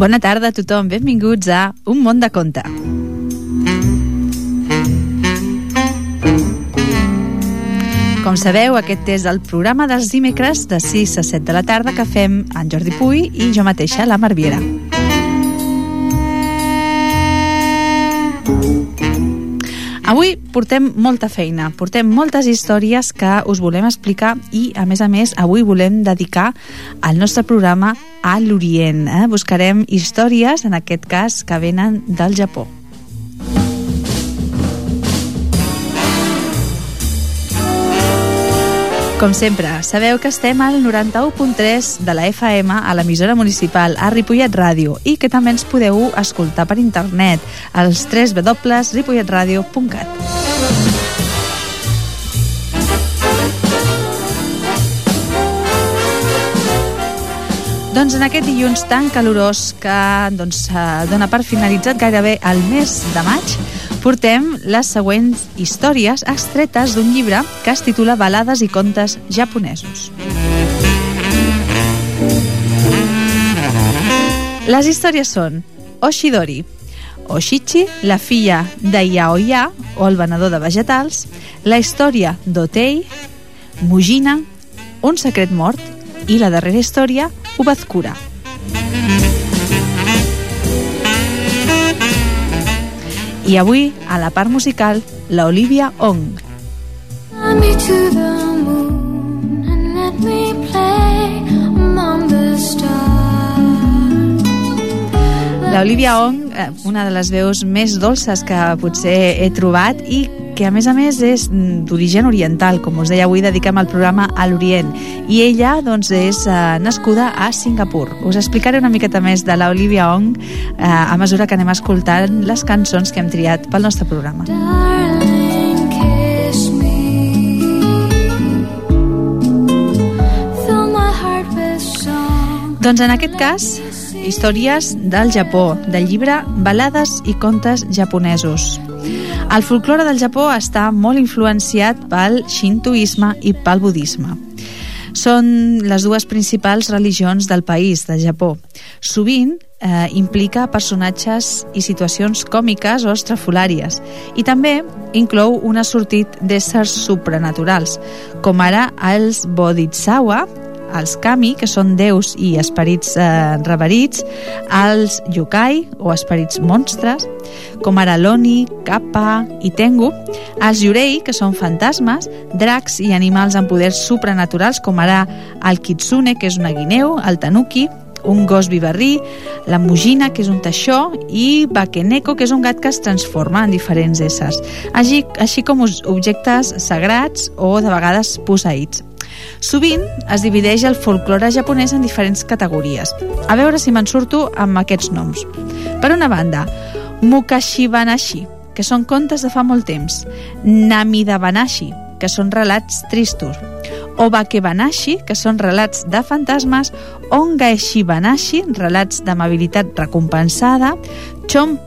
Bona tarda a tothom, benvinguts a Un món de conte. Com sabeu, aquest és el programa dels dimecres de 6 a 7 de la tarda que fem en Jordi Puy i jo mateixa, la Marviera. Avui portem molta feina, portem moltes històries que us volem explicar i, a més a més, avui volem dedicar el nostre programa a l'Orient. Eh? Buscarem històries, en aquest cas, que venen del Japó. Com sempre, sabeu que estem al 91.3 de la FM a l'emissora municipal a Ripollet Ràdio i que també ens podeu escoltar per internet als www.ripolletradio.cat. Doncs en aquest dilluns tan calorós que doncs, eh, dona per finalitzat gairebé el mes de maig, portem les següents històries extretes d'un llibre que es titula Balades i contes japonesos. Les històries són Oshidori, Oshichi, la filla de Yaoya, o el venedor de vegetals, la història d'Otei, Mujina, un secret mort i la darrera història, Ubazkura. I avui, a la part musical, la Olivia Ong. La Olivia Ong, eh, una de les veus més dolces que potser he trobat i que a més a més és mm, d'origen oriental, com us deia avui dediquem el programa a l'Orient i ella doncs és eh, nascuda a Singapur. Us explicaré una miqueta més de la Olivia Ong eh, a mesura que anem escoltant les cançons que hem triat pel nostre programa. Darling. Doncs en aquest cas, històries del Japó, del llibre Balades i contes japonesos. El folklore del Japó està molt influenciat pel shintoisme i pel budisme. Són les dues principals religions del país, del Japó. Sovint eh, implica personatges i situacions còmiques o estrafolàries i també inclou un assortit d'éssers supranaturals, com ara els Bodhisattva, els kami, que són déus i esperits eh, reverits, els yokai, o esperits monstres, com ara l'oni, kappa i tengu, els yurei, que són fantasmes, dracs i animals amb poders supranaturals, com ara el kitsune, que és una guineu, el tanuki, un gos viverrí, la mugina, que és un teixó, i bakeneko, que és un gat que es transforma en diferents éssers, així, així com objectes sagrats o de vegades posseïts. Sovint es divideix el folklore japonès en diferents categories. A veure si me'n surto amb aquests noms. Per una banda, Mukashibanashi, que són contes de fa molt temps, Namidabanashi, que són relats tristos, Obakebanashi, que són relats de fantasmes, Ongaeshibanashi, relats d'amabilitat recompensada, Chom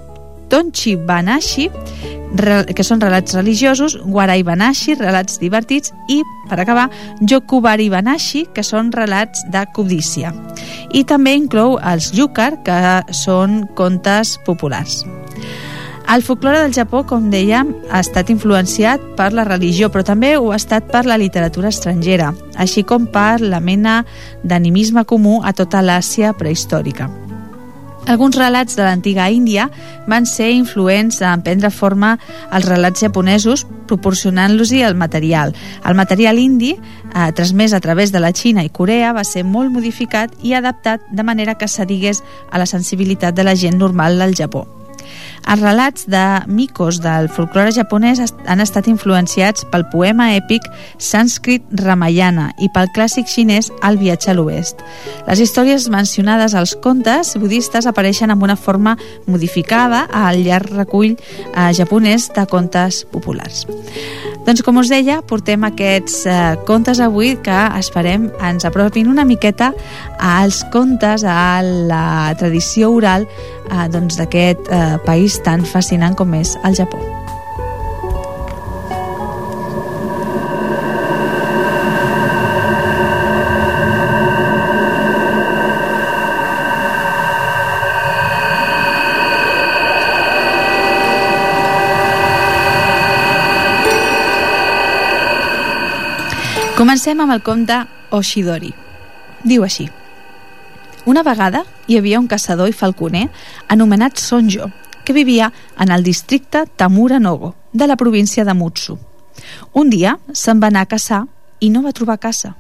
Tonchi Banashi, que són relats religiosos, Warai Banashi, relats divertits, i, per acabar, Jokubari Banashi, que són relats de codícia. I també inclou els Yukar, que són contes populars. El folklore del Japó, com dèiem, ha estat influenciat per la religió, però també ho ha estat per la literatura estrangera, així com per la mena d'animisme comú a tota l'Àsia prehistòrica. Alguns relats de l'antiga Índia van ser influents en prendre forma als relats japonesos proporcionant-los-hi el material. El material indi, eh, transmès a través de la Xina i Corea, va ser molt modificat i adaptat de manera que s'adigués a la sensibilitat de la gent normal del Japó. Els relats de micos del folklore japonès han estat influenciats pel poema èpic sànscrit Ramayana i pel clàssic xinès El viatge a l'oest. Les històries mencionades als contes budistes apareixen amb una forma modificada al llarg recull eh, japonès de contes populars. Doncs com us deia, portem aquests eh, contes avui que esperem ens apropin una miqueta als contes, a la tradició oral eh, doncs, d'aquest doncs, eh, país tan fascinant com és el Japó. Comencem amb el conte Oshidori. Diu així. Una vegada hi havia un caçador i falconer anomenat Sonjo, que vivia en el districte Tamura Nogo, de la província de Mutsu. Un dia se'n va anar a caçar i no va trobar caça.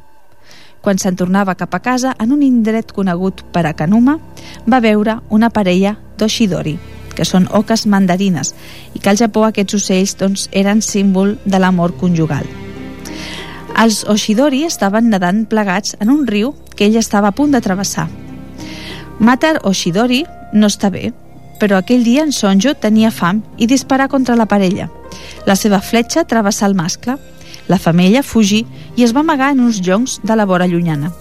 Quan se'n tornava cap a casa, en un indret conegut per a Kanuma, va veure una parella d'Oshidori, que són oques mandarines, i que al Japó aquests ocells doncs, eren símbol de l'amor conjugal. Els Oshidori estaven nedant plegats en un riu que ell estava a punt de travessar. Matar Oshidori no està bé, però aquell dia en Sonjo tenia fam i disparà contra la parella. La seva fletxa travessà el mascle. La femella fugí i es va amagar en uns lloncs de la vora llunyana.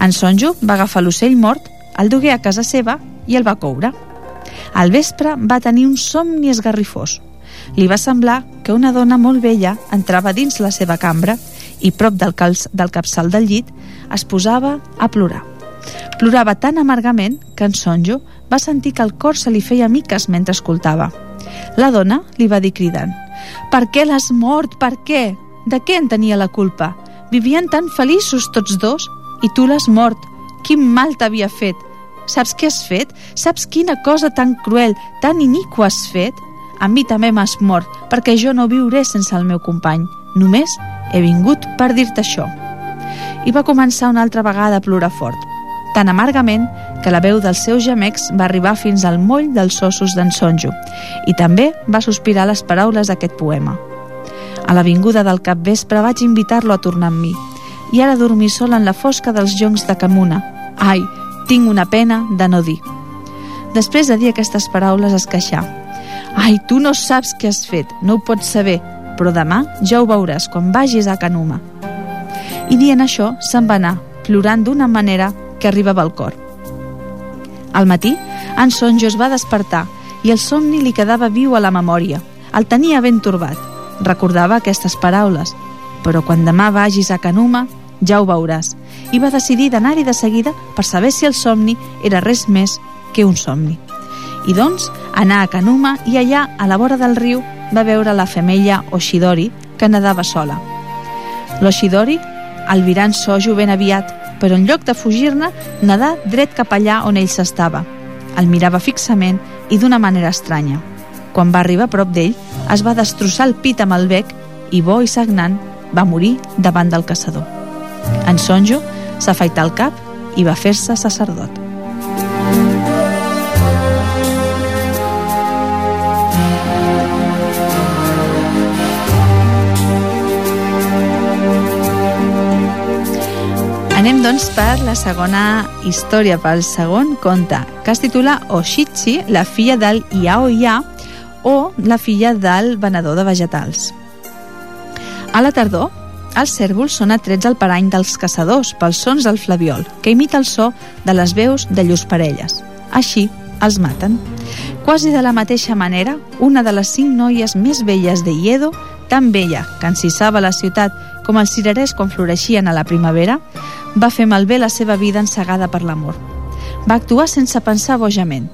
En Sonjo va agafar l'ocell mort, el dugué a casa seva i el va coure. Al vespre va tenir un somni esgarrifós. Li va semblar que una dona molt vella entrava dins la seva cambra i prop del, calç, del capçal del llit es posava a plorar. Plorava tan amargament que en Sonjo va sentir que el cor se li feia miques mentre escoltava. La dona li va dir cridant «Per què l'has mort? Per què? De què en tenia la culpa? Vivien tan feliços tots dos i tu l'has mort. Quin mal t'havia fet? Saps què has fet? Saps quina cosa tan cruel, tan iniqua has fet? A mi també m'has mort, perquè jo no viuré sense el meu company. Només he vingut per dir-te això. I va començar una altra vegada a plorar fort, tan amargament que la veu dels seus gemecs va arribar fins al moll dels ossos d'en Sonjo i també va sospirar les paraules d'aquest poema. A l'avinguda del capvespre vaig invitar-lo a tornar amb mi i ara dormir sol en la fosca dels joncs de Camuna. Ai, tinc una pena de no dir. Després de dir aquestes paraules es queixà. Ai, tu no saps què has fet, no ho pots saber, però demà ja ho veuràs quan vagis a Canuma. I dient això, se'n va anar, plorant d'una manera que arribava al cor. Al matí, en Sonjo es va despertar i el somni li quedava viu a la memòria. El tenia ben turbat. Recordava aquestes paraules. Però quan demà vagis a Canuma, ja ho veuràs. I va decidir d'anar-hi de seguida per saber si el somni era res més que un somni. I doncs anà a Canuma i allà, a la vora del riu, va veure la femella Oshidori que nedava sola. L'Oshidori en Sojo ben aviat però en lloc de fugir-ne, nedà dret cap allà on ell s'estava. El mirava fixament i d'una manera estranya. Quan va arribar a prop d'ell, es va destrossar el pit amb el bec i, bo i sagnant, va morir davant del caçador. En Sonjo s'afaità el cap i va fer-se sacerdot. Anem, doncs, per la segona història, pel segon conte, que es titula Oshichi, la filla del Yaoya, o la filla del venedor de vegetals. A la tardor, els cèrvols són atrets al parany dels caçadors pels sons del flaviol, que imita el so de les veus de llurs parelles. Així, els maten. Quasi de la mateixa manera, una de les cinc noies més velles de Iedo, tan vella que encisava la ciutat com els cirerers quan floreixien a la primavera, va fer malbé la seva vida ensegada per l'amor. Va actuar sense pensar bojament.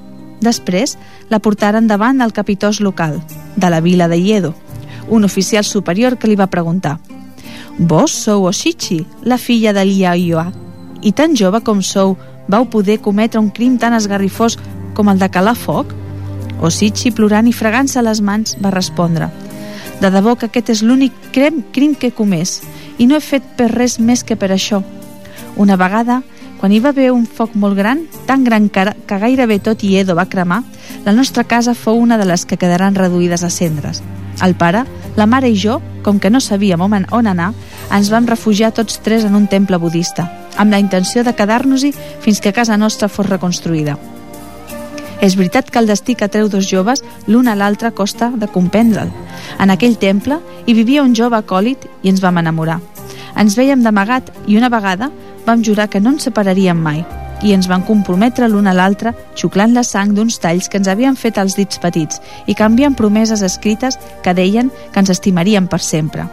Després, la portaren davant el capitós local, de la vila de Iedo, un oficial superior que li va preguntar «Vos sou Oshichi, la filla de Liaioa, i tan jove com sou, vau poder cometre un crim tan esgarrifós com el de calar foc?» Oshichi, plorant i fregant-se les mans, va respondre «De debò que aquest és l'únic crim, crim que he comès, i no he fet per res més que per això. Una vegada, quan hi va haver un foc molt gran, tan gran que, que gairebé tot Iedo va cremar, la nostra casa fou una de les que quedaran reduïdes a cendres. El pare, la mare i jo, com que no sabíem on anar, ens vam refugiar tots tres en un temple budista, amb la intenció de quedar-nos-hi fins que casa nostra fos reconstruïda. És veritat que el destí que treu dos joves l'un a l'altre costa de comprendre'l. En aquell temple hi vivia un jove acòlit i ens vam enamorar. Ens veiem d'amagat i una vegada vam jurar que no ens separaríem mai i ens van comprometre l'un a l'altre xuclant la sang d'uns talls que ens havien fet els dits petits i canviant promeses escrites que deien que ens estimaríem per sempre.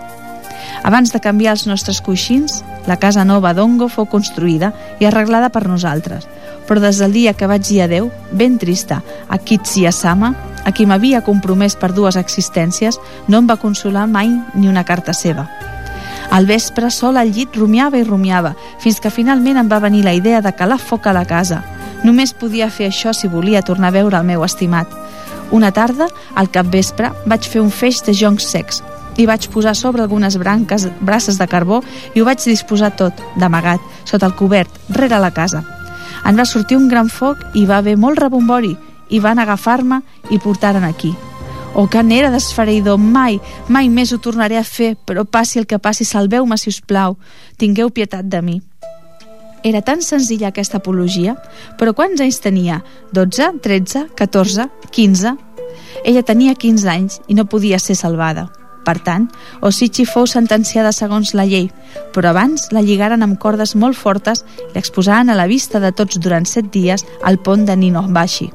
Abans de canviar els nostres coixins, la casa nova d'Ongo fou construïda i arreglada per nosaltres, però des del dia que vaig dir adeu, ben trista, a Kitsi-Asama, a qui m'havia compromès per dues existències, no em va consolar mai ni una carta seva. Al vespre, sol al llit, rumiava i rumiava, fins que finalment em va venir la idea de calar foc a la casa. Només podia fer això si volia tornar a veure el meu estimat. Una tarda, al capvespre, vaig fer un feix de joncs secs i vaig posar sobre algunes branques, braces de carbó i ho vaig disposar tot, d'amagat, sota el cobert, rere la casa. En va sortir un gran foc i va haver molt rebombori i van agafar-me i portaren aquí. O que n'era d'esfereïdor, mai, mai més ho tornaré a fer, però passi el que passi, salveu-me, si us plau, tingueu pietat de mi. Era tan senzilla aquesta apologia, però quants anys tenia? 12, 13, 14, 15? Ella tenia 15 anys i no podia ser salvada. Per tant, Osichi fou sentenciada segons la llei, però abans la lligaren amb cordes molt fortes i l'exposaren a la vista de tots durant set dies al pont de Ninobashi.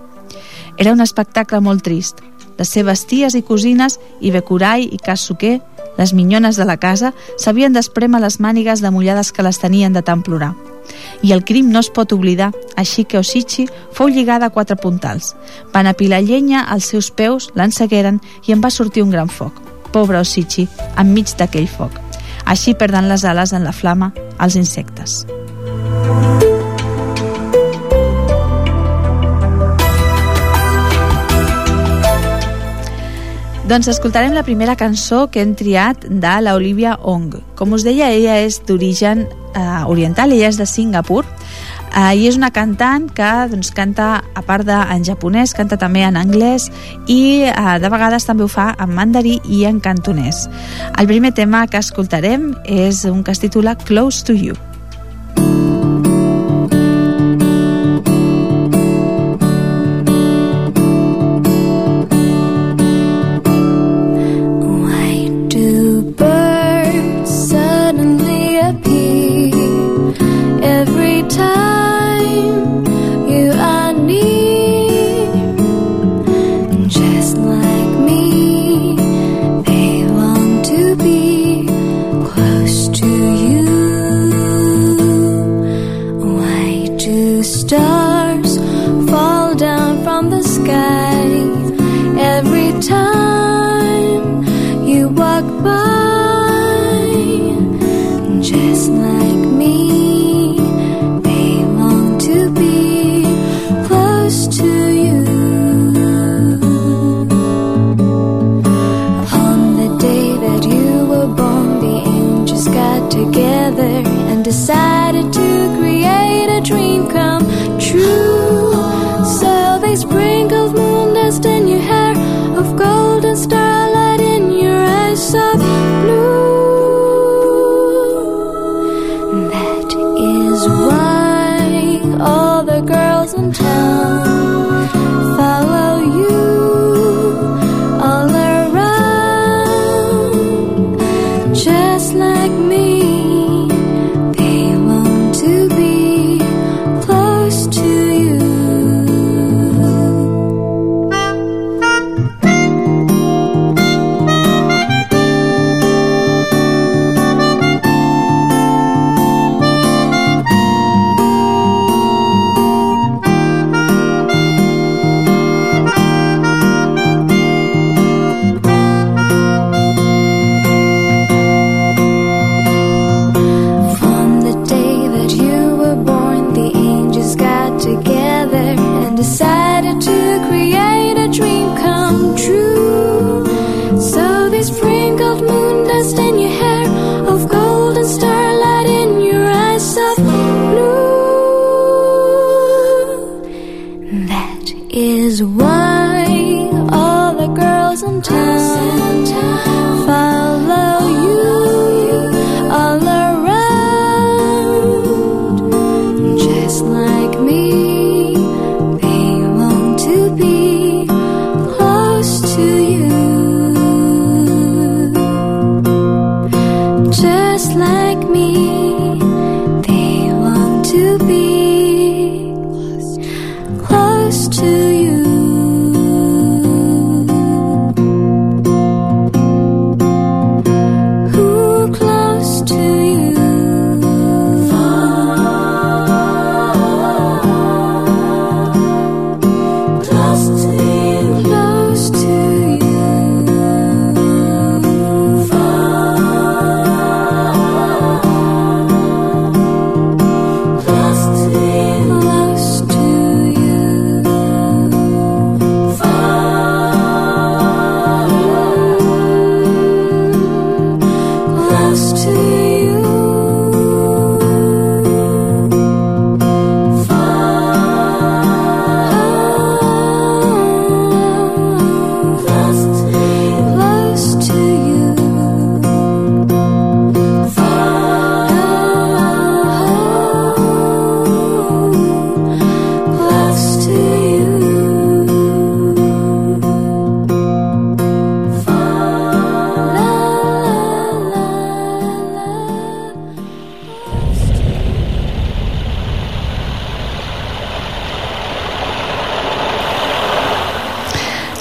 Era un espectacle molt trist. Les seves ties i cosines, Ibekurai i Kasuke, les minyones de la casa, s'havien d'espremer les mànigues de mullades que les tenien de tant plorar. I el crim no es pot oblidar, així que Osichi fou lligada a quatre puntals. Van apilar llenya als seus peus, l'ensegueren i en va sortir un gran foc. Pobre Osichi, enmig d'aquell foc. Així perden les ales en la flama els insectes. Doncs escoltarem la primera cançó que hem triat de la Olivia Ong. Com us deia, ella és d'origen eh, oriental, ella és de Singapur, eh, i és una cantant que doncs, canta, a part de en japonès, canta també en anglès i eh, de vegades també ho fa en mandarí i en cantonès. El primer tema que escoltarem és un que es titula Close to You.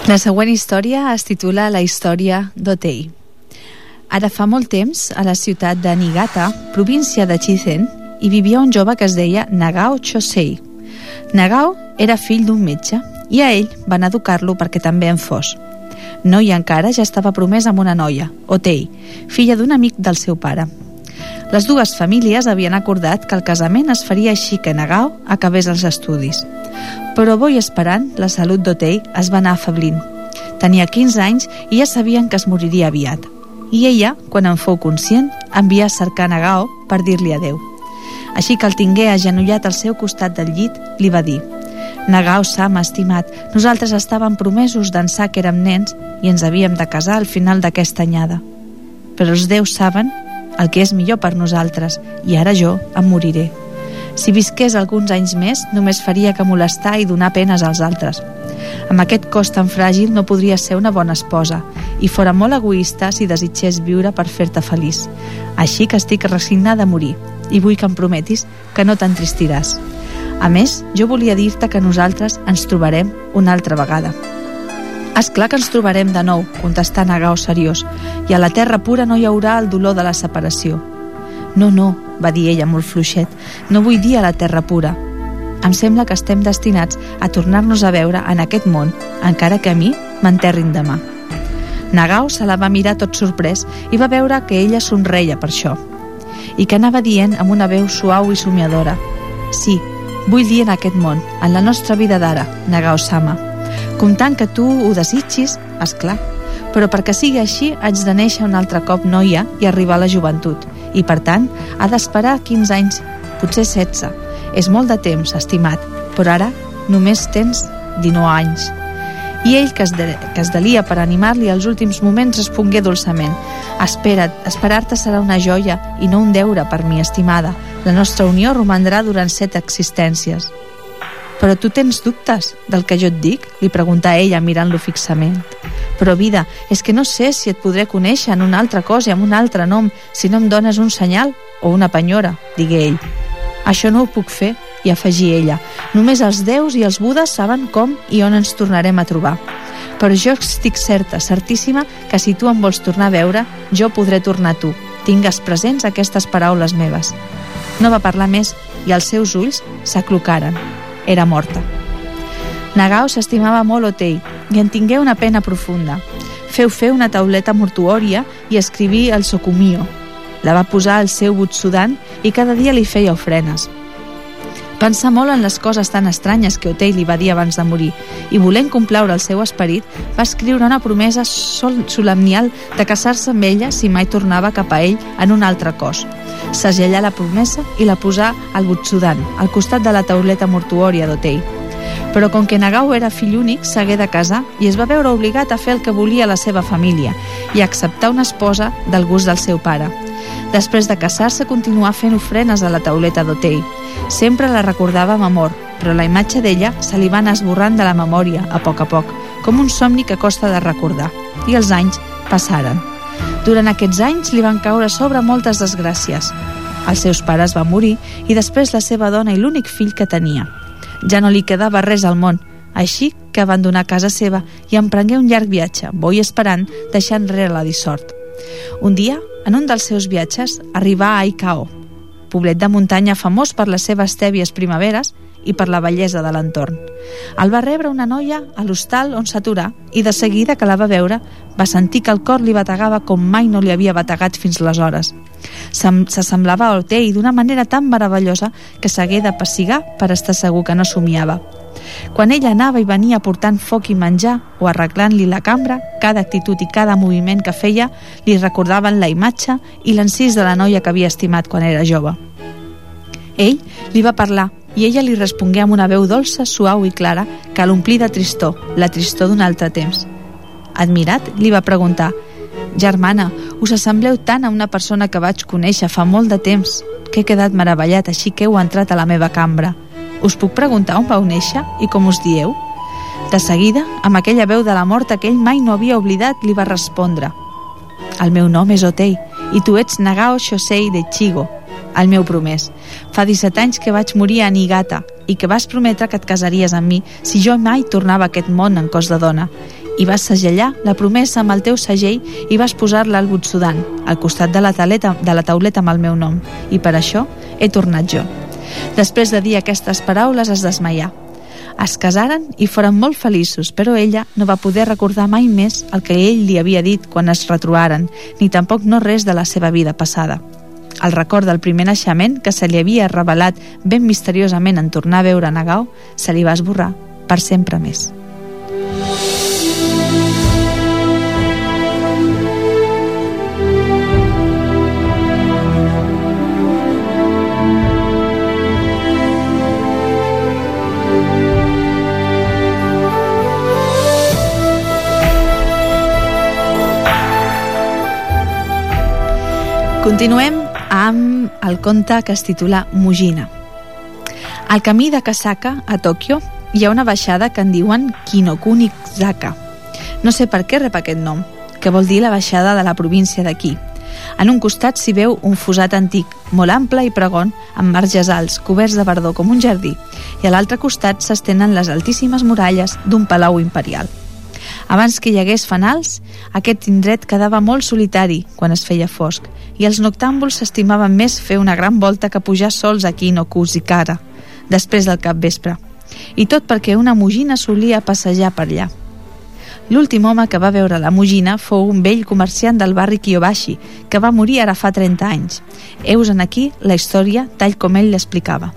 La següent història es titula La història d'Otei. Ara fa molt temps, a la ciutat de Niigata, província de Chizen, hi vivia un jove que es deia Nagao Chosei. Nagao era fill d'un metge i a ell van educar-lo perquè també en fos. Noi encara ja estava promès amb una noia, Otei, filla d'un amic del seu pare. Les dues famílies havien acordat que el casament es faria així que Nagao acabés els estudis. Però bo i esperant, la salut d'Otei es va anar afablint. Tenia 15 anys i ja sabien que es moriria aviat. I ella, quan en fou conscient, envia a cercar Nagao per dir-li adeu. Així que el tingué agenollat al seu costat del llit, li va dir Nagao Sam, estimat, nosaltres estàvem promesos d'ençà que érem nens i ens havíem de casar al final d'aquesta anyada. Però els déus saben el que és millor per nosaltres i ara jo em moriré. Si visqués alguns anys més, només faria que molestar i donar penes als altres. Amb aquest cos tan fràgil no podria ser una bona esposa i fora molt egoista si desitgés viure per fer-te feliç. Així que estic resignada a morir i vull que em prometis que no t'entristiràs. A més, jo volia dir-te que nosaltres ens trobarem una altra vegada. És clar que ens trobarem de nou, contestà Nagao seriós, i a la terra pura no hi haurà el dolor de la separació. No, no, va dir ella molt fluixet, no vull dir a la terra pura. Em sembla que estem destinats a tornar-nos a veure en aquest món, encara que a mi m'enterrin demà. Nagao se la va mirar tot sorprès i va veure que ella somreia per això i que anava dient amb una veu suau i somiadora Sí, vull dir en aquest món, en la nostra vida d'ara, Nagao-sama. Comptant que tu ho desitgis, és clar, però perquè sigui així haig de néixer un altre cop noia i arribar a la joventut i per tant ha d'esperar 15 anys, potser 16. És molt de temps, estimat, però ara només tens 19 anys. I ell, que es, de, que es delia per animar-li els últims moments, respongué dolçament Espera't, esperar-te serà una joia i no un deure per mi, estimada. La nostra unió romandrà durant set existències. Però tu tens dubtes del que jo et dic? Li pregunta ella mirant-lo fixament. Però vida, és que no sé si et podré conèixer en una altra cosa i amb un altre nom si no em dones un senyal o una penyora, digué ell. Això no ho puc fer, i afegí ella. Només els déus i els budes saben com i on ens tornarem a trobar. Però jo estic certa, certíssima, que si tu em vols tornar a veure, jo podré tornar a tu. Tingues presents aquestes paraules meves. No va parlar més i els seus ulls s'aclocaren. Era morta. Nagao s'estimava molt Otei i en tingué una pena profunda. Feu fer una tauleta mortuòria i escriví el Socumio. La va posar al seu sudant i cada dia li feia ofrenes. Pensa molt en les coses tan estranyes que Otei li va dir abans de morir i volent complaure el seu esperit va escriure una promesa sol solemnial de casar-se amb ella si mai tornava cap a ell en un altre cos. Segellà la promesa i la posà al Butsudan, al costat de la tauleta mortuòria d'Otei. Però com que Nagao era fill únic, s'hagué de casar i es va veure obligat a fer el que volia la seva família i acceptar una esposa del gust del seu pare. Després de casar-se, continuà fent ofrenes a la tauleta d'Otei. Sempre la recordava amb amor, però la imatge d'ella se li va anar esborrant de la memòria, a poc a poc, com un somni que costa de recordar. I els anys passaren. Durant aquests anys li van caure sobre moltes desgràcies. Els seus pares van morir i després la seva dona i l'únic fill que tenia. Ja no li quedava res al món, així que abandonà casa seva i emprengué un llarg viatge, bo i esperant, deixant rere la dissort. Un dia, en un dels seus viatges, arribà a Aikao, poblet de muntanya famós per les seves tèbies primaveres i per la bellesa de l'entorn. El va rebre una noia a l'hostal on s'aturà i de seguida que la va veure va sentir que el cor li bategava com mai no li havia bategat fins aleshores. S'assemblava al Otei d'una manera tan meravellosa que s'hagué de pessigar per estar segur que no somiava. Quan ella anava i venia portant foc i menjar o arreglant-li la cambra, cada actitud i cada moviment que feia li recordaven la imatge i l'encís de la noia que havia estimat quan era jove. Ell li va parlar i ella li respongué amb una veu dolça, suau i clara que l'omplí de tristor, la tristor d'un altre temps. Admirat, li va preguntar «Germana, us assembleu tant a una persona que vaig conèixer fa molt de temps que he quedat meravellat així que heu entrat a la meva cambra. Us puc preguntar on vau néixer i com us dieu? De seguida, amb aquella veu de la mort que ell mai no havia oblidat, li va respondre El meu nom és Otei i tu ets Nagao Shosei de Chigo, el meu promès. Fa 17 anys que vaig morir a Niigata i que vas prometre que et casaries amb mi si jo mai tornava a aquest món en cos de dona. i vas segellar la promesa amb el teu segell i vas posar-la al Butsudan, al costat de la, taleta, de la tauleta amb el meu nom, i per això he tornat jo. Després de dir aquestes paraules es desmaià. Es casaren i foren molt feliços, però ella no va poder recordar mai més el que ell li havia dit quan es retrobaren, ni tampoc no res de la seva vida passada. El record del primer naixement, que se li havia revelat ben misteriosament en tornar a veure Nagao, se li va esborrar per sempre més. Continuem amb el conte que es titula Mujina. Al camí de Kasaka, a Tòquio, hi ha una baixada que en diuen Kinokunizaka. No sé per què rep aquest nom, que vol dir la baixada de la província d'aquí. En un costat s'hi veu un fosat antic, molt ample i pregon, amb marges alts, coberts de verdor com un jardí, i a l'altre costat s'estenen les altíssimes muralles d'un palau imperial. Abans que hi hagués fanals, aquest indret quedava molt solitari quan es feia fosc i els noctàmbuls s'estimaven més fer una gran volta que pujar sols aquí no i cara, després del cap vespre. I tot perquè una mugina solia passejar per allà. L'últim home que va veure la mugina fou un vell comerciant del barri Kiyobashi, que va morir ara fa 30 anys. Heus en aquí la història tal com ell l'explicava.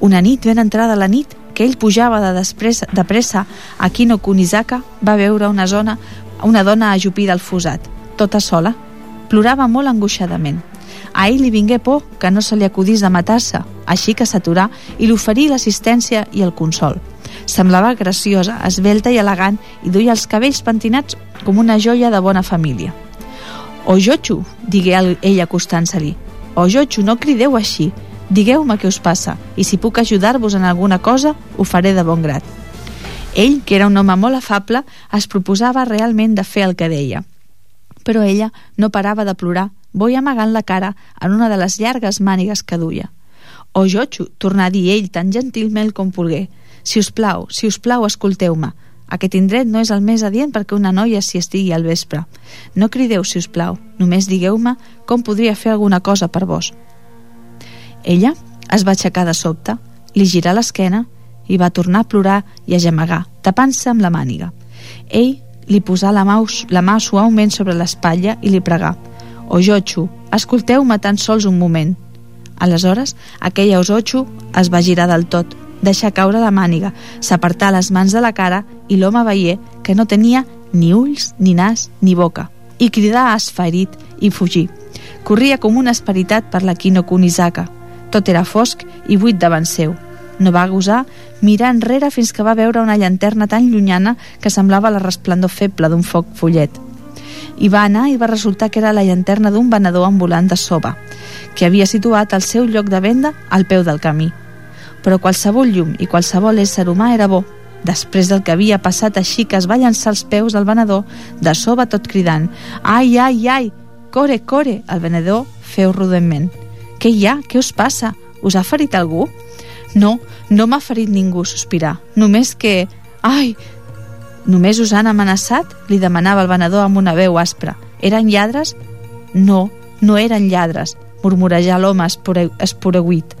Una nit, ben entrada la nit, que ell pujava de, després, de pressa a Kino Kunizaka, va veure una zona una dona ajupida al fosat, tota sola. Plorava molt angoixadament. A ell li vingué por que no se li acudís de matar-se, així que s'aturà i l'oferí l'assistència i el consol. Semblava graciosa, esbelta i elegant i duia els cabells pentinats com una joia de bona família. Ojochu, digué ell acostant-se-li. Ojochu, no crideu així. Digueu-me què us passa i si puc ajudar-vos en alguna cosa, ho faré de bon grat. Ell, que era un home molt afable, es proposava realment de fer el que deia. Però ella no parava de plorar, boi amagant la cara en una de les llargues mànigues que duia. O jo, tornà a dir ell tan gentilment com volgué. Si us plau, si us plau, escolteu-me. Aquest indret no és el més adient perquè una noia s'hi estigui al vespre. No crideu, si us plau. Només digueu-me com podria fer alguna cosa per vos. Ella es va aixecar de sobte, li girà l'esquena i va tornar a plorar i a gemegar, tapant-se amb la màniga. Ell li posà la mà, la mà suaument sobre l'espatlla i li pregà «O Jochu, escolteu-me tan sols un moment». Aleshores, aquella Osochu es va girar del tot, deixar caure la màniga, s'apartà les mans de la cara i l'home veié que no tenia ni ulls, ni nas, ni boca, i cridà esferit i fugir. Corria com una esperitat per la Kino Kunizaka. Tot era fosc i buit davant seu. No va gosar mirar enrere fins que va veure una llanterna tan llunyana que semblava la resplendor feble d'un foc follet. I va anar i va resultar que era la llanterna d'un venedor ambulant de soba, que havia situat el seu lloc de venda al peu del camí. Però qualsevol llum i qualsevol ésser humà era bo. Després del que havia passat així que es va llançar als peus del venedor, de soba tot cridant «Ai, ai, ai! Core, core!» El venedor feu rudement. «Què hi ha? Què us passa? Us ha ferit algú?» No, no m'ha ferit ningú, sospirar. Només que... Ai! Només us han amenaçat? Li demanava el venedor amb una veu aspra. Eren lladres? No, no eren lladres, murmurejà l'home esporeguit.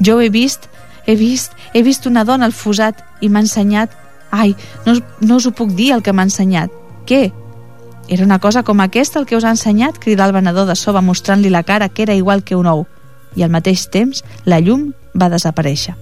Jo he vist, he vist, he vist una dona al fosat i m'ha ensenyat... Ai, no, no us ho puc dir el que m'ha ensenyat. Què? Era una cosa com aquesta el que us ha ensenyat? Cridà el venedor de soba mostrant-li la cara que era igual que un ou. I al mateix temps la llum va desaparèixer.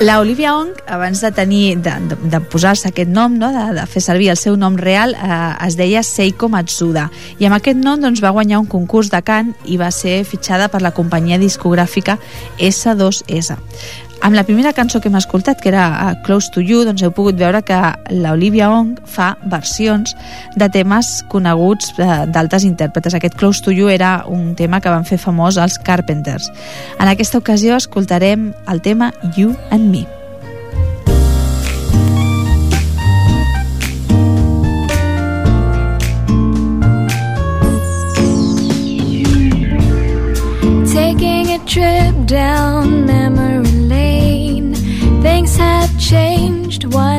La Olivia Ong, abans de tenir de, de, de posar-se aquest nom, no, de, de fer servir el seu nom real, eh, es deia Seiko Matsuda. I amb aquest nom doncs, va guanyar un concurs de cant i va ser fitxada per la companyia discogràfica S2S. Amb la primera cançó que hem escoltat, que era uh, Close to You, doncs heu pogut veure que l'Olivia Ong fa versions de temes coneguts uh, d'altres intèrpretes. Aquest Close to You era un tema que van fer famós els Carpenters. En aquesta ocasió escoltarem el tema You and Me. Take have Things have changed. One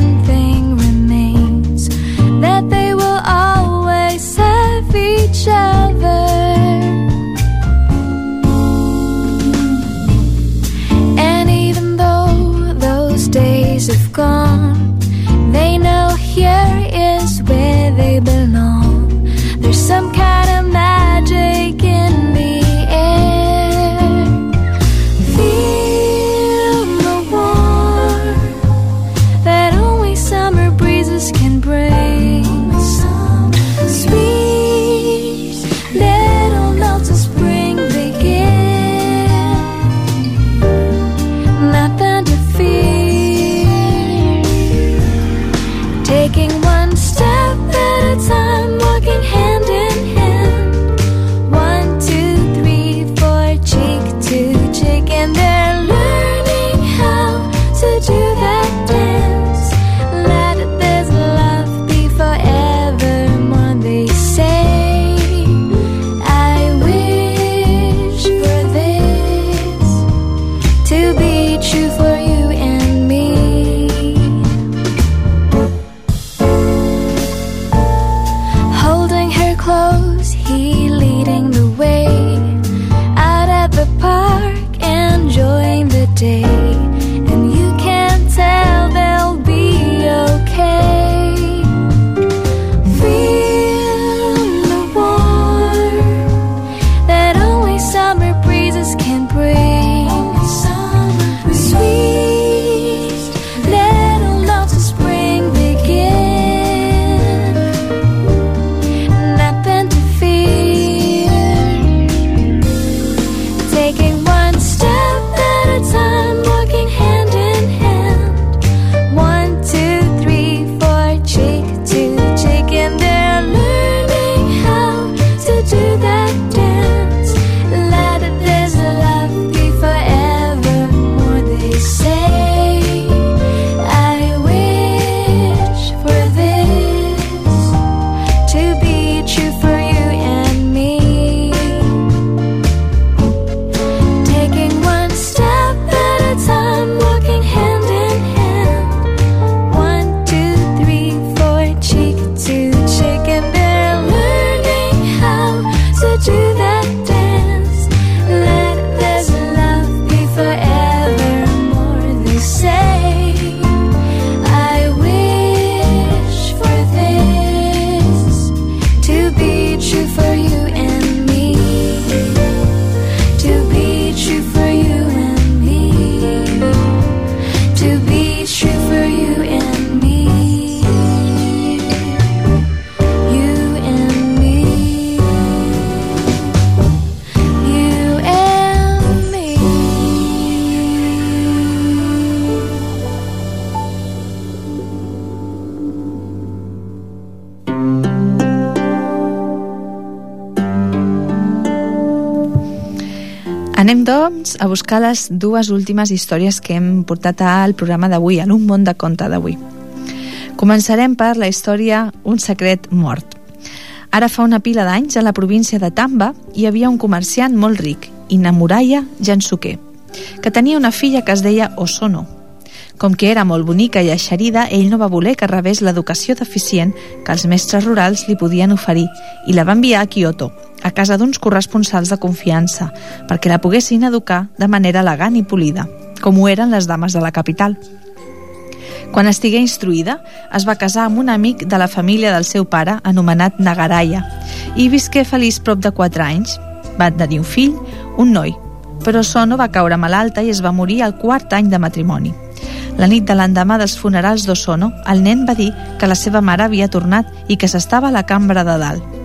day. Doncs, a buscar les dues últimes històries que hem portat al programa d'avui, en un món de conte d'avui. Començarem per la història Un secret mort. Ara fa una pila d'anys, a la província de Tamba, hi havia un comerciant molt ric, Inamuraya Jansuke, que tenia una filla que es deia Osono. Com que era molt bonica i eixerida, ell no va voler que rebés l'educació deficient que els mestres rurals li podien oferir i la va enviar a Kyoto, a casa d'uns corresponsals de confiança, perquè la poguessin educar de manera elegant i polida, com ho eren les dames de la capital. Quan estigué instruïda, es va casar amb un amic de la família del seu pare, anomenat Nagaraya, i visqué feliç prop de 4 anys. Va tenir un fill, un noi, però Sono va caure malalta i es va morir al quart any de matrimoni. La nit de l'endemà dels funerals d'Osono, el nen va dir que la seva mare havia tornat i que s'estava a la cambra de dalt.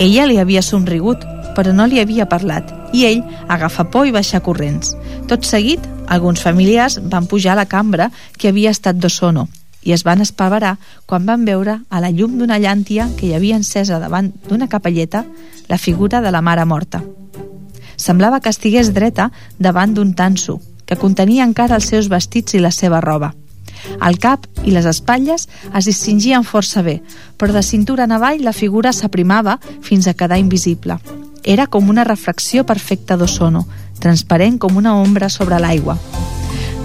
Ella li havia somrigut, però no li havia parlat, i ell agafa por i baixa corrents. Tot seguit, alguns familiars van pujar a la cambra que havia estat d'Osono i es van espaverar quan van veure a la llum d'una llàntia que hi havia encesa davant d'una capelleta la figura de la mare morta. Semblava que estigués dreta davant d'un tanso, que contenia encara els seus vestits i la seva roba. El cap i les espatlles es distingien força bé, però de cintura en avall la figura s'aprimava fins a quedar invisible. Era com una refracció perfecta d'Osono, transparent com una ombra sobre l'aigua.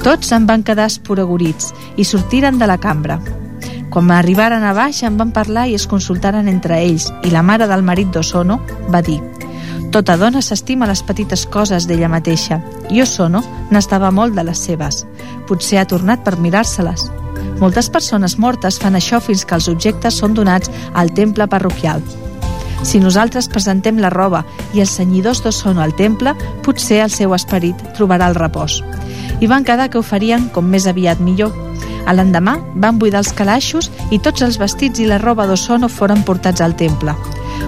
Tots en van quedar esporagurits i sortiren de la cambra. Quan arribaren a baix en van parlar i es consultaren entre ells i la mare del marit d'Osono va dir Tota dona s'estima les petites coses d'ella mateixa i Osono n'estava molt de les seves. Potser ha tornat per mirar-se-les. Moltes persones mortes fan això fins que els objectes són donats al temple parroquial. Si nosaltres presentem la roba i els senyidors d'Osono al temple, potser el seu esperit trobarà el repòs. I van quedar que ho farien com més aviat millor. A l'endemà van buidar els calaixos i tots els vestits i la roba d'Osono foren portats al temple.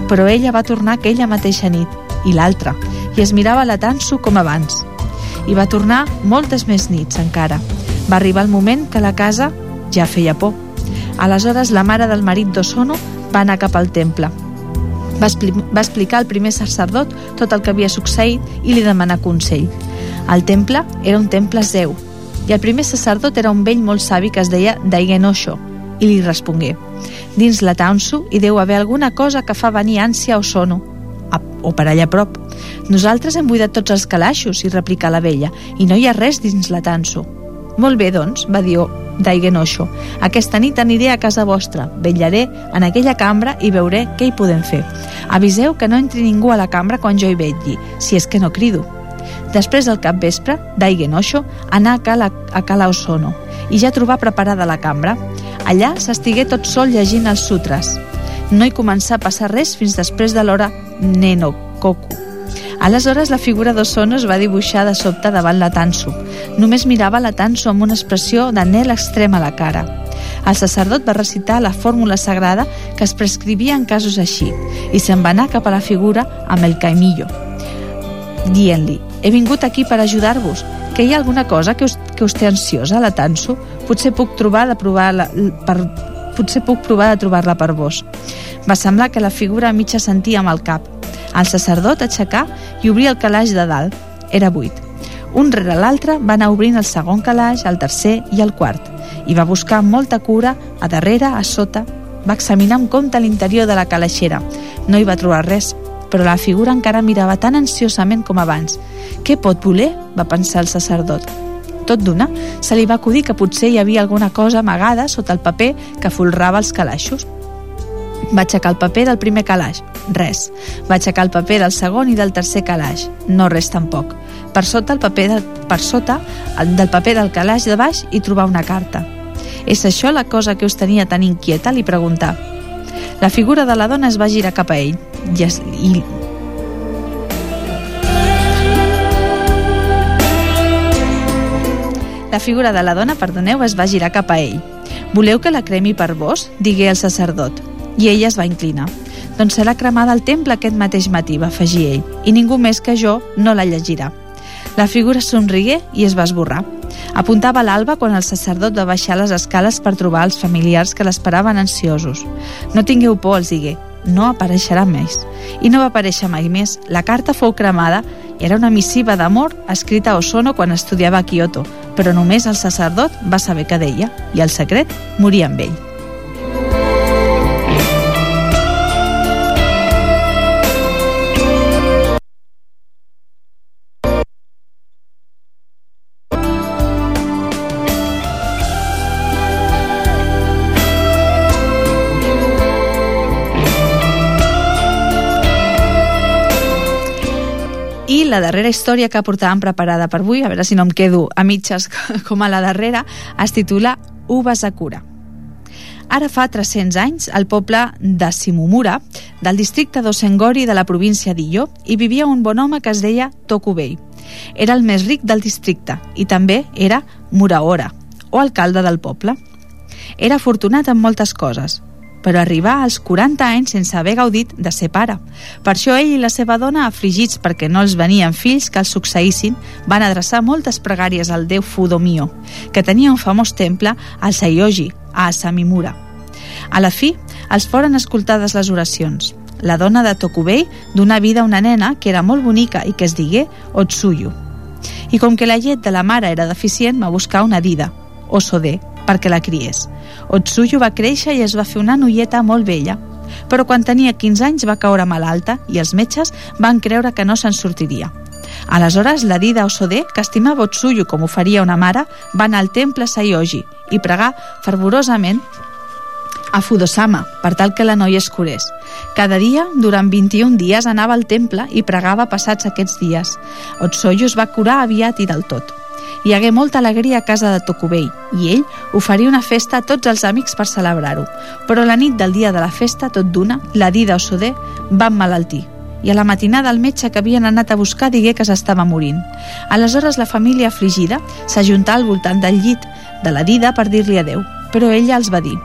Però ella va tornar aquella mateixa nit, i l'altra, i es mirava la Tansu com abans. I va tornar moltes més nits encara. Va arribar el moment que la casa ja feia por. Aleshores la mare del marit d'Osono va anar cap al temple va, expli va explicar al primer sacerdot tot el que havia succeït i li demanà consell. El temple era un temple zeu, i el primer sacerdot era un vell molt savi que es deia Daigenosho, i li respongué Dins la Taunsu hi deu haver alguna cosa que fa venir ànsia o sono, a, o per allà a prop. Nosaltres hem buidat tots els calaixos, i replicà la vella, i no hi ha res dins la Tansu. Molt bé, doncs, va dir d'Aiguenoixo. Aquesta nit aniré a casa vostra, vetllaré en aquella cambra i veuré què hi podem fer. Aviseu que no entri ningú a la cambra quan jo hi vetlli, si és que no crido. Després del capvespre, d'Aiguenoixo anà a Cala, a Cala Osono i ja trobà preparada la cambra. Allà s'estigué tot sol llegint els sutres. No hi començà a passar res fins després de l'hora Nenokoku. Aleshores la figura d'Osono es va dibuixar de sobte davant la Tansu. Només mirava la Tansu amb una expressió d'anel extrem a la cara. El sacerdot va recitar la fórmula sagrada que es prescrivia en casos així i se'n va anar cap a la figura amb el caimillo, dient-li «He vingut aquí per ajudar-vos, que hi ha alguna cosa que us, que us té ansiosa, la Tansu? Potser puc trobar de provar la, per, potser puc provar de trobar-la per vos». Va semblar que la figura mitja sentia amb el cap, el sacerdot aixecà i obria el calaix de dalt. Era buit. Un rere l'altre va anar obrint el segon calaix, el tercer i el quart, i va buscar molta cura, a darrere, a sota. Va examinar amb compte l'interior de la calaixera. No hi va trobar res, però la figura encara mirava tan ansiosament com abans. Què pot voler? va pensar el sacerdot. Tot d'una, se li va acudir que potser hi havia alguna cosa amagada sota el paper que folrava els calaixos. Va aixecar el paper del primer calaix. Res. Va aixecar el paper del segon i del tercer calaix. No res tampoc. Per sota, el paper de, per sota el, del paper del calaix de baix hi trobar una carta. És això la cosa que us tenia tan inquieta? li preguntà. La figura de la dona es va girar cap a ell i, es, i La figura de la dona, perdoneu, es va girar cap a ell. Voleu que la cremi per vos? digué el sacerdot. I ella es va inclinar. Doncs serà cremada al temple aquest mateix matí, va afegir ell, i ningú més que jo no la llegirà. La figura somrigué i es va esborrar. Apuntava l'alba quan el sacerdot va baixar les escales per trobar els familiars que l'esperaven ansiosos. No tingueu por, els digué, no apareixerà més. I no va aparèixer mai més. La carta fou cremada i era una missiva d'amor escrita a Osono quan estudiava a Kyoto, però només el sacerdot va saber què deia i el secret moria amb ell. La darrera història que portàvem preparada per avui, a veure si no em quedo a mitges com a la darrera, es titula Ubasakura. Ara fa 300 anys, el poble de Simumura, del districte d'Osengori de la província d'Illo, hi vivia un bon home que es deia Tokubei. Era el més ric del districte i també era Muraora, o alcalde del poble. Era afortunat en moltes coses, però arribar als 40 anys sense haver gaudit de ser pare. Per això ell i la seva dona, afligits perquè no els venien fills que els succeïssin, van adreçar moltes pregàries al déu Fudomio, que tenia un famós temple al Saioji, a Asamimura. A la fi, els foren escoltades les oracions. La dona de Tokubei donà vida a una nena que era molt bonica i que es digué Otsuyu. I com que la llet de la mare era deficient, va buscar una dida, Osode, perquè la criés. Otsuyu va créixer i es va fer una noieta molt vella, però quan tenia 15 anys va caure malalta i els metges van creure que no se'n sortiria. Aleshores, la dida Osode, que estimava Otsuyu com ho faria una mare, va anar al temple Saioji i pregar fervorosament a Fudosama, per tal que la noia es curés. Cada dia, durant 21 dies, anava al temple i pregava passats aquests dies. Otsuyu es va curar aviat i del tot. Hi hagué molta alegria a casa de Tocubell i ell oferia una festa a tots els amics per celebrar-ho. Però la nit del dia de la festa, tot d'una, la Dida Osoder va emmalaltir i a la matinada el metge que havien anat a buscar digué que s'estava morint. Aleshores la família afligida s'ajuntà al voltant del llit de la Dida per dir-li adeu, però ella els va dir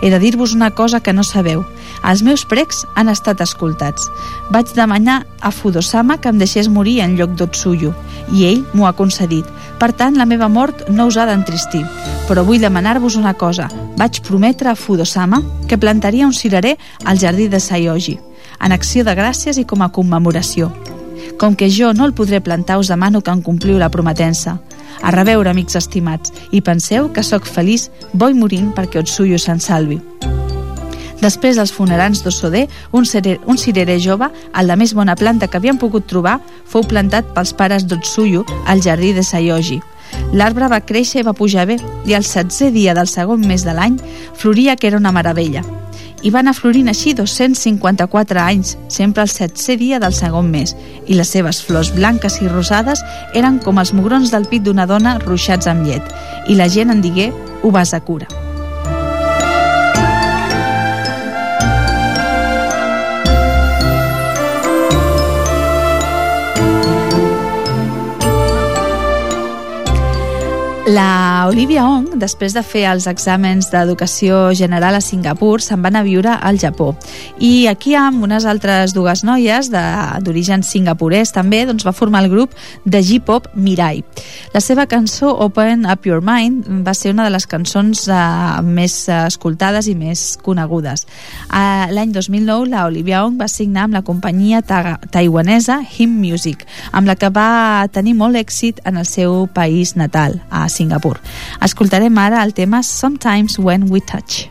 He de dir-vos una cosa que no sabeu. Els meus precs han estat escoltats. Vaig demanar a Fudosama que em deixés morir en lloc d'Otsuyo, i ell m'ho ha concedit. Per tant, la meva mort no us ha d'entristir. Però vull demanar-vos una cosa. Vaig prometre a Fudosama que plantaria un cirerer al jardí de Sayoji, en acció de gràcies i com a commemoració. Com que jo no el podré plantar, us demano que en compliu la prometença. A reveure, amics estimats, i penseu que sóc feliç, voi morint perquè Otsuyo se'n salvi. Després dels funerans d'Ossoder, un, cirer, un cirerer jove, el de més bona planta que havien pogut trobar, fou plantat pels pares d'Otsuyo al jardí de Sayoji. L'arbre va créixer i va pujar bé, i al setzè dia del segon mes de l'any floria que era una meravella i van anar florint així 254 anys, sempre el setzè dia del segon mes, i les seves flors blanques i rosades eren com els mugrons del pit d'una dona ruixats amb llet, i la gent en digué cura. La Olivia Ong, després de fer els exàmens d'educació general a Singapur, se'n van a viure al Japó. I aquí amb unes altres dues noies d'origen singapurès també doncs va formar el grup de J-pop Mirai. La seva cançó Open Up Your Mind va ser una de les cançons uh, més escoltades i més conegudes. Uh, L'any 2009 la Olivia Ong va signar amb la companyia ta taiwanesa Him Music, amb la que va tenir molt èxit en el seu país natal, a Singapur Singapur. Escoltarem ara el tema Sometimes When We Touch.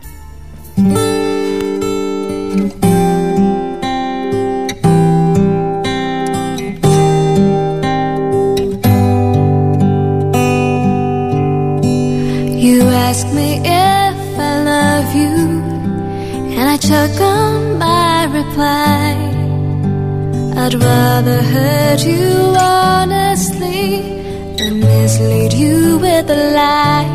You ask me if I love you, and I choke on my reply. I'd rather hurt you honestly and mislead you with a lie.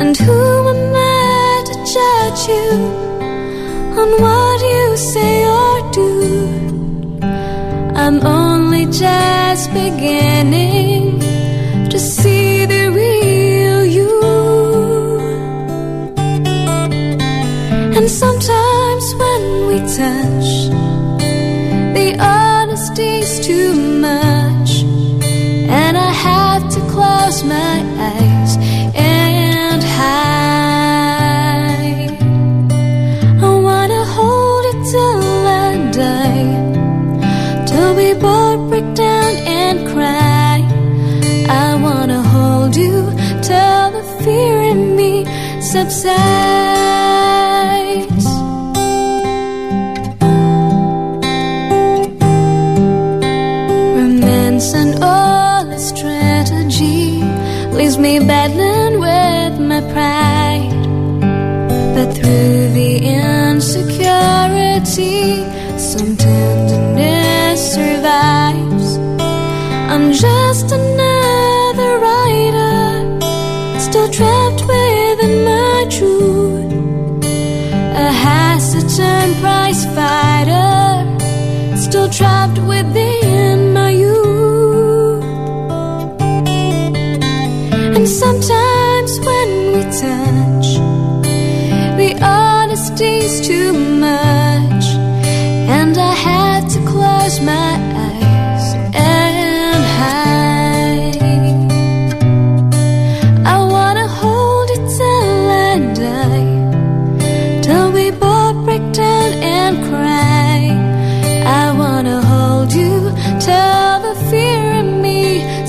And who am I to judge you on what you say or do? I'm only just beginning to see the real you. And sometimes when we touch, the honesty's too much close my eyes and hide. I wanna hold it till I die, till we both break down and cry. I wanna hold you till the fear in me subsides. Insecurity, some tenderness survives. I'm just another writer, still trapped within my truth. A hesitant prize fighter, still trapped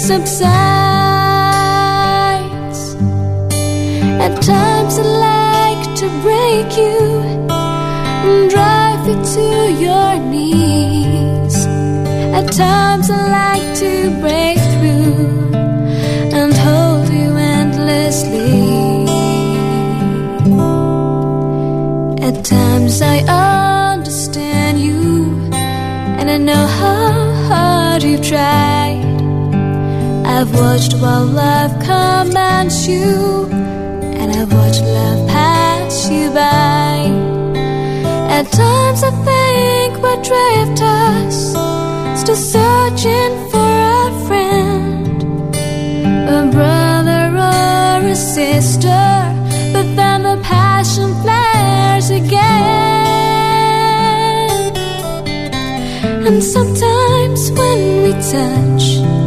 subsides. At times I like to break you and drive you to your knees. At times I like to break through and hold you endlessly. At times I understand you, and I know how hard you've tried. I've watched while love commands you, and I've watched love pass you by. At times I think what drift us, still searching for a friend, a brother or a sister, but then the passion flares again. And sometimes when we touch,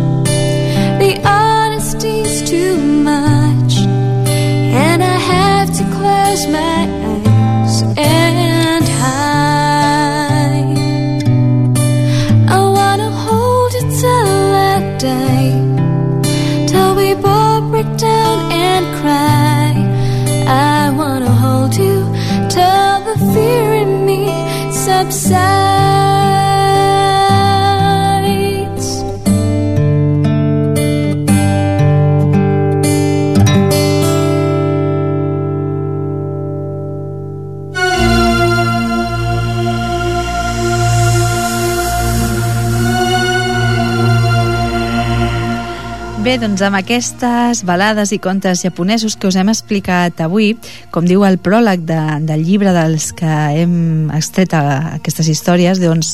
upset. Bé, doncs amb aquestes balades i contes japonesos que us hem explicat avui, com diu el pròleg de, del llibre dels que hem extret a, aquestes històries, doncs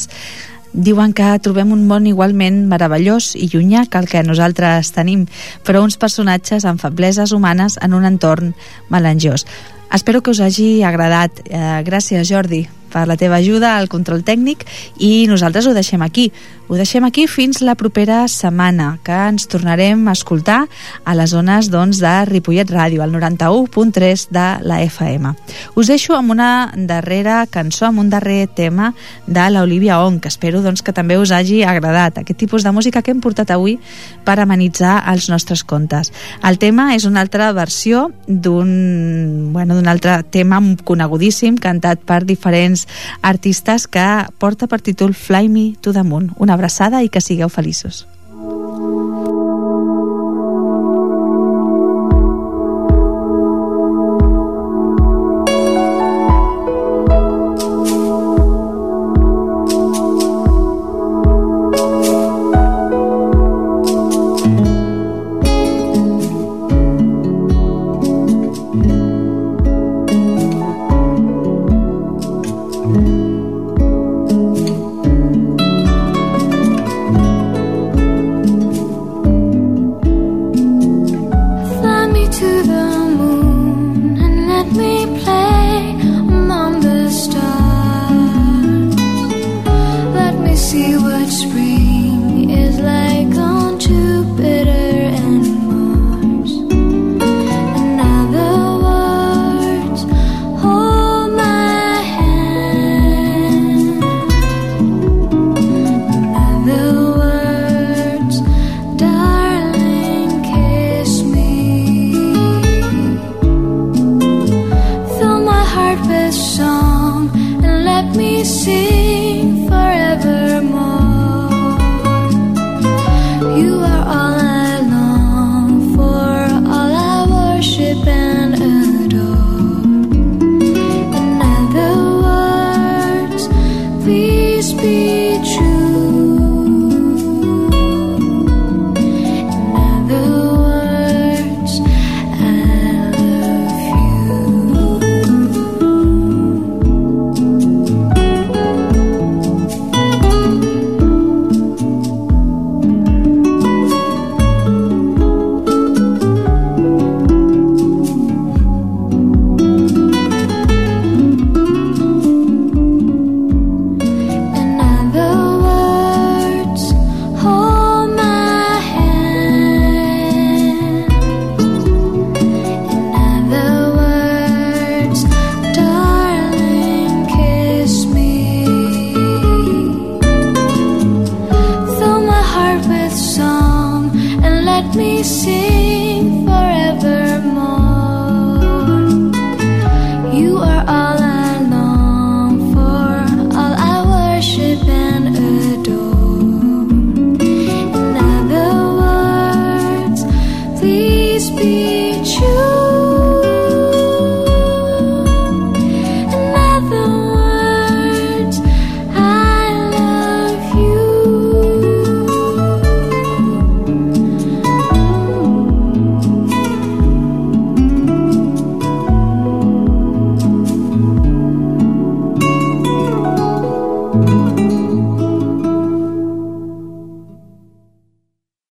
diuen que trobem un món igualment meravellós i llunyà que el que nosaltres tenim, però uns personatges amb febleses humanes en un entorn melangiós. Espero que us hagi agradat. Eh, gràcies, Jordi, per la teva ajuda al control tècnic i nosaltres ho deixem aquí. Ho deixem aquí fins la propera setmana, que ens tornarem a escoltar a les zones doncs, de Ripollet Ràdio, al 91.3 de la FM. Us deixo amb una darrera cançó, amb un darrer tema de l'Olivia Ong, que espero doncs, que també us hagi agradat aquest tipus de música que hem portat avui per amenitzar els nostres contes. El tema és una altra versió d'un bueno, altre tema conegudíssim, cantat per diferents artistes que porta per títol Fly Me to the Moon. Una abraçada i que sigueu feliços.